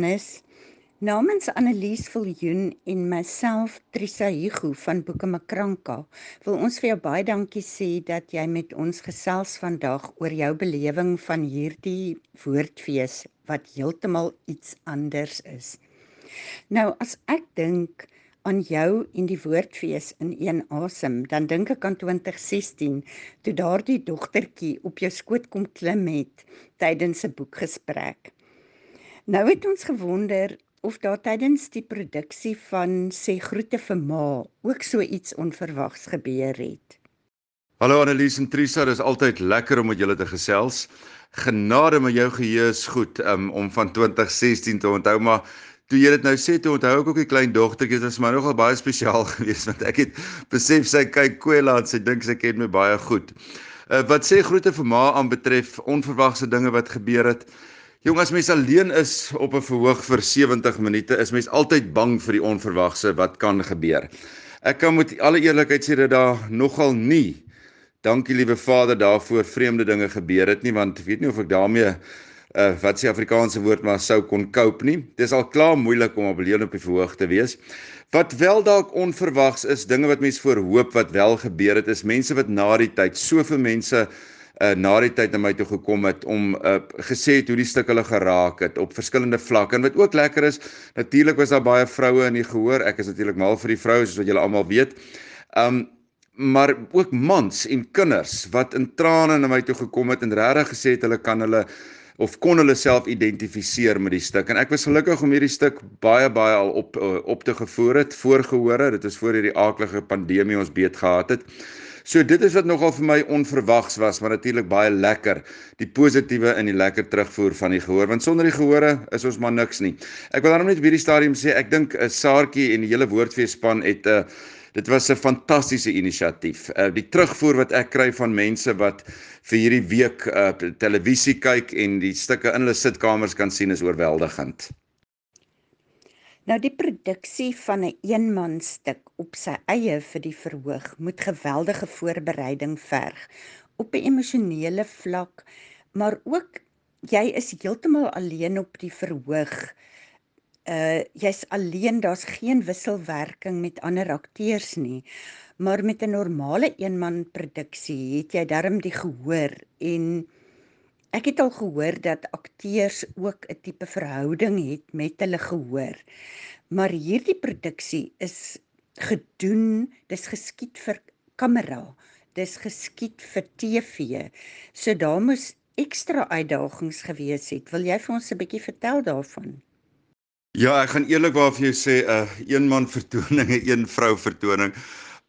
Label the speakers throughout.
Speaker 1: Johannes. Namens Annelies Viljoen en myself Trisa Hugo van Boeke Makranka wil ons vir jou baie dankie sê dat jy met ons gesels vandag oor jou belewing van hierdie woordfees wat heeltemal iets anders is. Nou as ek dink aan jou en die woordfees in een asem, dan dink ek aan 2016 toe daardie dogtertjie op jou skoot kom klim het tydens 'n boekgesprek. Nou het ons gewonder of daar tydens die produksie van sê groete vir ma ook so iets onverwags gebeur het.
Speaker 2: Hallo Annelies en Trisa, dis altyd lekker om met julle te gesels. Genade met jou geheue is goed um, om van 2016 te onthou maar toe jy dit nou sê toe onthou ek ook die klein dogtertjie dit was maar nogal baie spesiaal geweest want ek het besef sy kyk Kwela en sy dink sy ken my baie goed. Uh, wat sê groete vir ma aan betref onverwagse dinge wat gebeur het. Jong as mens alleen is op 'n verhoog vir 70 minute, is mens altyd bang vir die onverwagse wat kan gebeur. Ek kan met alle eerlikheid sê dat daar nogal nie dankie liewe Vader daarvoor vreemde dinge gebeur het nie want ek weet nie of ek daarmee uh, wat se Afrikaanse woord maar sou kon cope nie. Dis al klaar moeilik om alleen op die verhoog te wees. Wat wel dalk onverwags is, dinge wat mense voorhoop wat wel gebeur het, is mense wat na die tyd soveel mense uh, na die tyd na my toe gekom het om uh, gesê het hoe die stuk hulle geraak het op verskillende vlakke. En wat ook lekker is natuurlik was daar baie vroue in die gehoor. Ek is natuurlik mal vir die vroue soos wat julle almal weet. Um maar ook mans en kinders wat in trane na my toe gekom het en regtig gesê het hulle kan hulle of kon hulle self identifiseer met die stuk en ek was gelukkig om hierdie stuk baie baie al op uh, op te gevoer het voorgehore dit is voor hierdie aaklige pandemie ons beet gehad het So dit is wat nogal vir my onverwags was, maar natuurlik baie lekker. Die positiewe en die lekker terugvoer van die gehoor, want sonder die gehore is ons maar niks nie. Ek wil daarom net op hierdie stadium sê, ek dink 'n uh, Saartjie en die hele woordfeesspan het 'n uh, Dit was 'n fantastiese inisiatief. Uh die terugvoer wat ek kry van mense wat vir hierdie week uh televisie kyk en die stukke in hulle sitkamers kan sien is oorweldigend.
Speaker 1: Nou die produksie van 'n een eenmanstuk op sy eie vir die verhoog moet geweldige voorbereiding verg op 'n emosionele vlak, maar ook jy is heeltemal alleen op die verhoog. Uh jy's alleen, daar's geen wisselwerking met ander akteurs nie. Maar met 'n normale eenman produksie het jy darm die gehoor en Ek het al gehoor dat akteurs ook 'n tipe verhouding het met hulle gehoor. Maar hierdie produksie is gedoen, dis geskied vir kamera, dis geskied vir TV. So daar moes ekstra uitdagings gewees het. Wil jy vir ons 'n bietjie vertel daarvan?
Speaker 2: Ja, ek gaan eerlikwaar vir jou sê 'n uh, een man vertoning, 'n een vrou vertoning.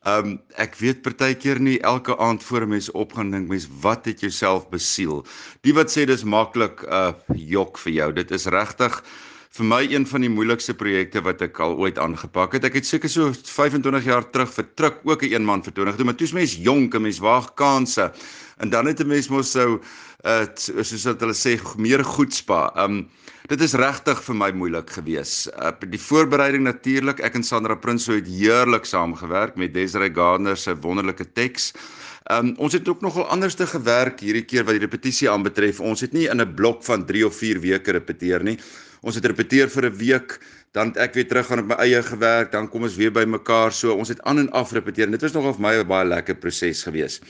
Speaker 2: Um ek weet partykeer nie elke aand voor 'n mens opgaan dink mens wat het jouself besiel. Die wat sê dis maklik uh jok vir jou. Dit is regtig vir my een van die moeilikste projekte wat ek al ooit aangepak het. Ek het seker so 25 jaar terug vir Truk ook 'n een man vertoning gedoen, maar toe's mens jonk en mens waag kansse. En dan het 'n mens mos sou uh soos wat hulle sê meer goed spa. Um dit is regtig vir my moeilik gewees. Uh, die voorbereiding natuurlik, ek en Sandra Prinsloo het heerlik saamgewerk met Desiree Gardner se wonderlike teks. Um, ons het ook nogal anderste gewerk hierdie keer wat die repetisie aanbetref. Ons het nie in 'n blok van 3 of 4 weke repeteer nie. Ons het repeteer vir 'n week, dan ek weer terug gaan op my eie gewerk, dan kom ons weer by mekaar. So ons het aan en af repeteer. Dit was nogal vir my 'n baie lekker proses geweest.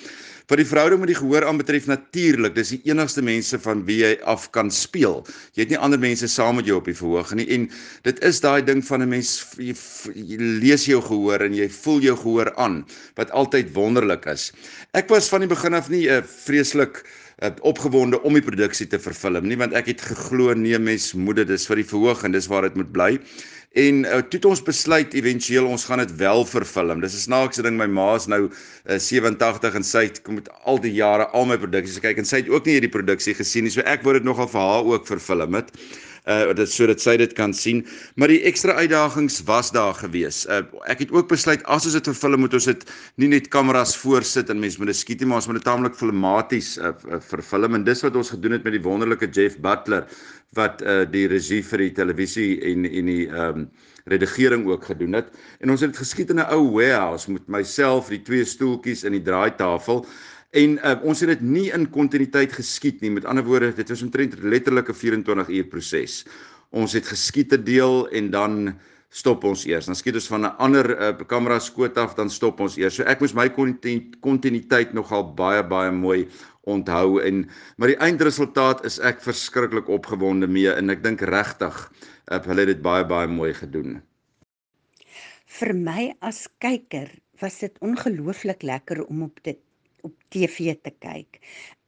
Speaker 2: Wat die verhouding met die gehoor aanbetref natuurlik, dis die enigste mense van wie jy af kan speel. Jy het nie ander mense saam met jou op die verhoog nie en dit is daai ding van 'n mens jy, jy lees jou gehoor en jy voel jou gehoor aan wat altyd wonderlik is. Ek was van die begin af nie 'n vreeslik uh, opgewonde om die produksie te vervilm nie want ek het geglo nee mens moet dit is vir die verhoog en dis waar dit moet bly. En uh, toe het ons besluit éventueel ons gaan dit wel vervilm. Dis 'n snaakse ding my ma's nou uh, 87 en sy het kom met al die jare al my produksies kyk en sy het ook nie hierdie produksie gesien nie. So ek wou dit nogal vir haar ook vervilm het. Uh dit sodat sy dit kan sien. Maar die ekstra uitdagings was daar gewees. Uh ek het ook besluit as ons dit vervilm moet ons dit nie net kameras voorsit en mense moet dit skiet nie, maar ons moet dit taamlik filmaties uh, vervilm en dis wat ons gedoen het met die wonderlike Jeff Butler wat uh die regie vir die televisie en en die ehm um, redigering ook gedoen het. En ons het dit geskiet in 'n ou warehouse met myself, die twee stoeltjies en die draaitafel. En uh, ons het dit nie in kontinuïteit geskiet nie. Met ander woorde, dit was omtrent letterlik 'n 24 uur proses. ons het geskiet 'n deel en dan stop ons eers. Dan skiet ons van 'n ander uh, kamera skoot af, dan stop ons eers. So ek moes my kontinuïteit nogal baie baie mooi onthou en maar die eindresultaat is ek verskriklik opgewonde mee en ek dink regtig uh, hulle het dit baie baie mooi gedoen.
Speaker 1: Vir my as kyker was dit ongelooflik lekker om op dit op TV te kyk.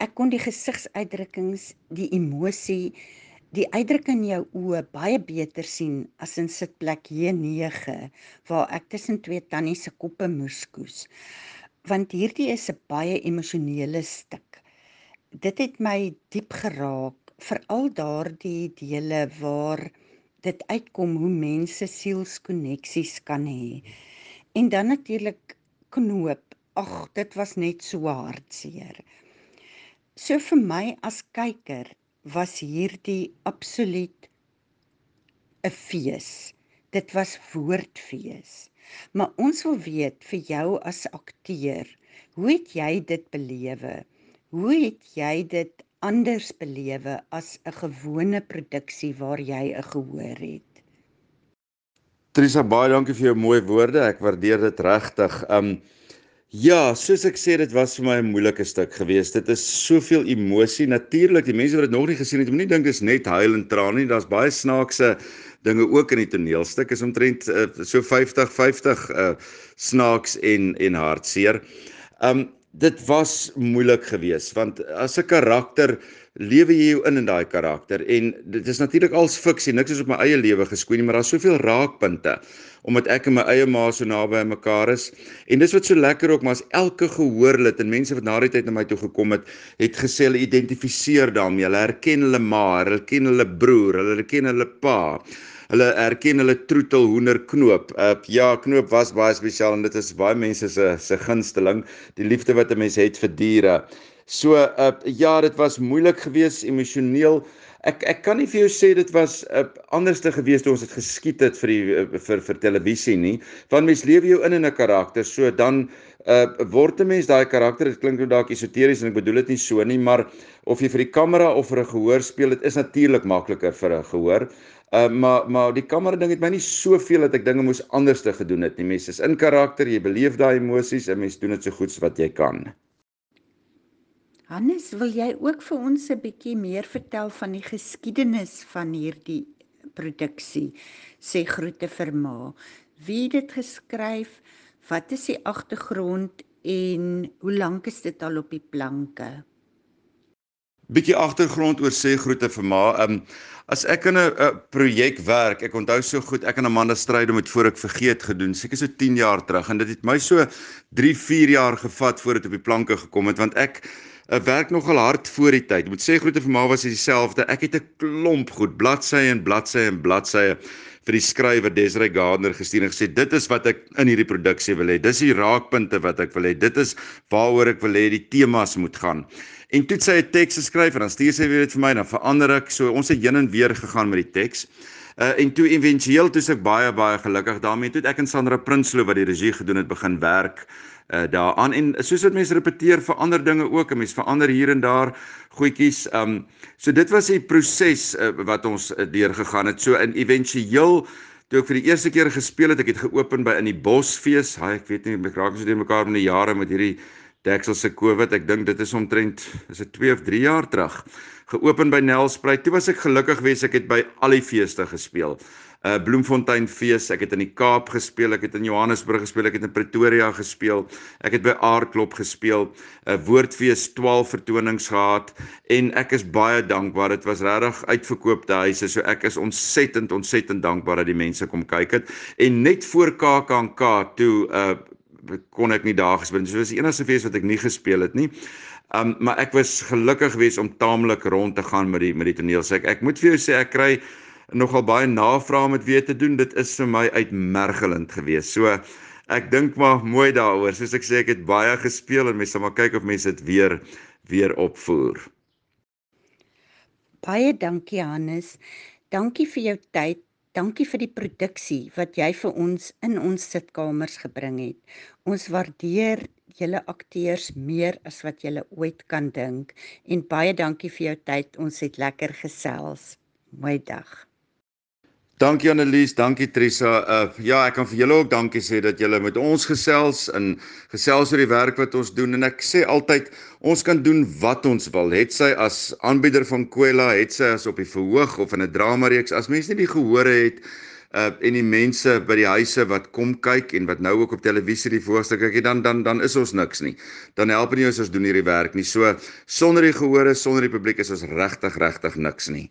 Speaker 1: Ek kon die gesigsuitdrukkings, die emosie die uitdrukking in jou oë baie beter sien as in sitplek J9 waar ek tussen twee tannie se koppe moes koes. Want hierdie is 'n baie emosionele stuk. Dit het my diep geraak, veral daardie dele waar dit uitkom hoe mense sielskoneksies kan hê. En dan natuurlik knoop. Ag, dit was net so hartseer. So vir my as kyker was hierdie absoluut 'n fees. Dit was woordfees. Maar ons wil weet vir jou as akteur, hoe het jy dit belewe? Hoe het jy dit anders belewe as 'n gewone produksie waar jy 'n gehoor het?
Speaker 2: Trisa baie dankie vir jou mooi woorde. Ek waardeer dit regtig. Um Ja, soos ek sê dit was vir my 'n moeilike stuk geweest. Dit is soveel emosie. Natuurlik, die mense wat dit nog nie gesien het, moenie dink dis net huil en traan nie. Daar's baie snaakse dinge ook in die toneelstuk. Is omtrent uh, so 50 50 uh snaaks en en hartseer. Um dit was moeilik geweest want as 'n karakter lewe jy jou in in daai karakter en dit is natuurlik als fiksie niks is op my eie lewe geskoei nie maar daar's soveel raakpunte omdat ek en my eie ma so naby aan mekaar is en dis wat so lekker ook maar as elke gehoorlid en mense wat na die tyd na my toe gekom het het gesê hulle identifiseer daarmee hulle herken hulle ma hulle ken hulle broer hulle herken hulle pa hulle erken hulle troetel hoender knoop. Uh ja, knoop was baie spesiaal en dit is baie mense se se gunsteling, die liefde wat 'n mens het vir diere. So uh ja, dit was moeilik geweest emosioneel. Ek ek kan nie vir jou sê dit was uh, anderste geweest toe ons dit geskiet het vir die uh, vir vir televisie nie. Want mens lewe jou in in 'n karakter, so dan uh word 'n mens daai karakter, dit klink nou dalk esoteries en ek bedoel dit nie so nie, maar of jy vir die kamera of vir 'n gehoor speel, dit is natuurlik makliker vir 'n gehoor. Uh maar maar die kamera ding het my nie soveel dat ek dinge moes anders te gedoen het nie. Mense is in karakter, jy beleef daai emosies en mense doen dit so goed as wat jy kan.
Speaker 1: Hannes, wil jy ook vir ons 'n bietjie meer vertel van die geskiedenis van hierdie produksie? Sê groete vir ma. Wie dit geskryf? Wat is die agtergrond en hoe lank is dit al op die planke?
Speaker 2: Bietjie agtergrond oor sê groete vir ma. Um as ek in 'n projek werk, ek onthou so goed, ek en Amanda stryd om dit voor ek vergeet gedoen. Seker so 10 jaar terug en dit het my so 3, 4 jaar gevat voordat dit op die planke gekom het want ek 'n werk nogal hard voor die tyd. Ek moet sê groete vir ma was dieselfde. Ek het 'n klomp goed, bladsye en bladsye en bladsye vir die skrywer Desiree Gardner gestuur en gesê dit is wat ek in hierdie produksie wil hê. Dis die raakpunte wat ek wil hê. Dit is waaroor ek wil hê die temas moet gaan. En toe sy 'n teks geskryf en dan stuur sy weer dit vir my en dan verander ek. So ons het heen en weer gegaan met die teks. Uh en toe éventueel toe ek baie baie gelukkig daarmee toe ek en Sandra Prinsloo wat die regie gedoen het begin werk uh daaraan en soos wat mense repeteer vir ander dinge ook en mense verander hier en daar goedjies. Um so dit was 'n proses uh, wat ons uh, deurgegaan het. So in éventueel toe ek vir die eerste keer gespeel het, ek het geopen by in die Bosfees. Haai, ek weet nie, ek raak so deur mekaar met die jare met hierdie deksel se COVID. Ek dink dit is omtrent is dit 2 of 3 jaar terug geopen by Nelspruit. Toe was ek gelukkig wees ek het by al die feeste gespeel. Uh Bloemfontein fees, ek het in die Kaap gespeel, ek het in Johannesburg gespeel, ek het in Pretoria gespeel, ek het by Aardklop gespeel, 'n uh, Woordfees 12 vertonings gehad en ek is baie dankbaar. Dit was regtig uitverkoopte huise, so ek is ontsettend ontsettend dankbaar dat die mense kom kyk het. En net voor KAKNK toe uh kon ek nie daar gespeel nie. So dis die enigste fees wat ek nie gespeel het nie. Um maar ek was gelukkig geweest om taamlik rond te gaan met die met die toneel. So ek ek moet vir jou sê ek kry nogal baie navrae met wie te doen. Dit is vir my uitmergelend geweest. So ek dink maar mooi daaroor. Soos ek sê ek het baie gespeel en mense sal maar kyk of mense dit weer weer opvoer.
Speaker 1: Baie dankie Hannes. Dankie vir jou tyd. Dankie vir die produksie wat jy vir ons in ons sitkamers gebring het. Ons waardeer julle akteurs meer as wat julle ooit kan dink en baie dankie vir jou tyd. Ons het lekker gesels. Mooi dag.
Speaker 2: Dankie Annelies, dankie Trisa. Uh ja, ek kan vir julle ook dankie sê dat julle met ons gesels en gesels oor die werk wat ons doen en ek sê altyd ons kan doen wat ons wil. Het sy as aanbieder van Kwela, het sy as op die verhoog of in 'n drama reeks as mense nie die gehore het uh en die mense by die huise wat kom kyk en wat nou ook op televisie die voorstel kyk, dan dan dan is ons niks nie. Dan help nie ons as doen hierdie werk nie. So sonder die gehore, sonder die publiek is ons regtig regtig niks nie.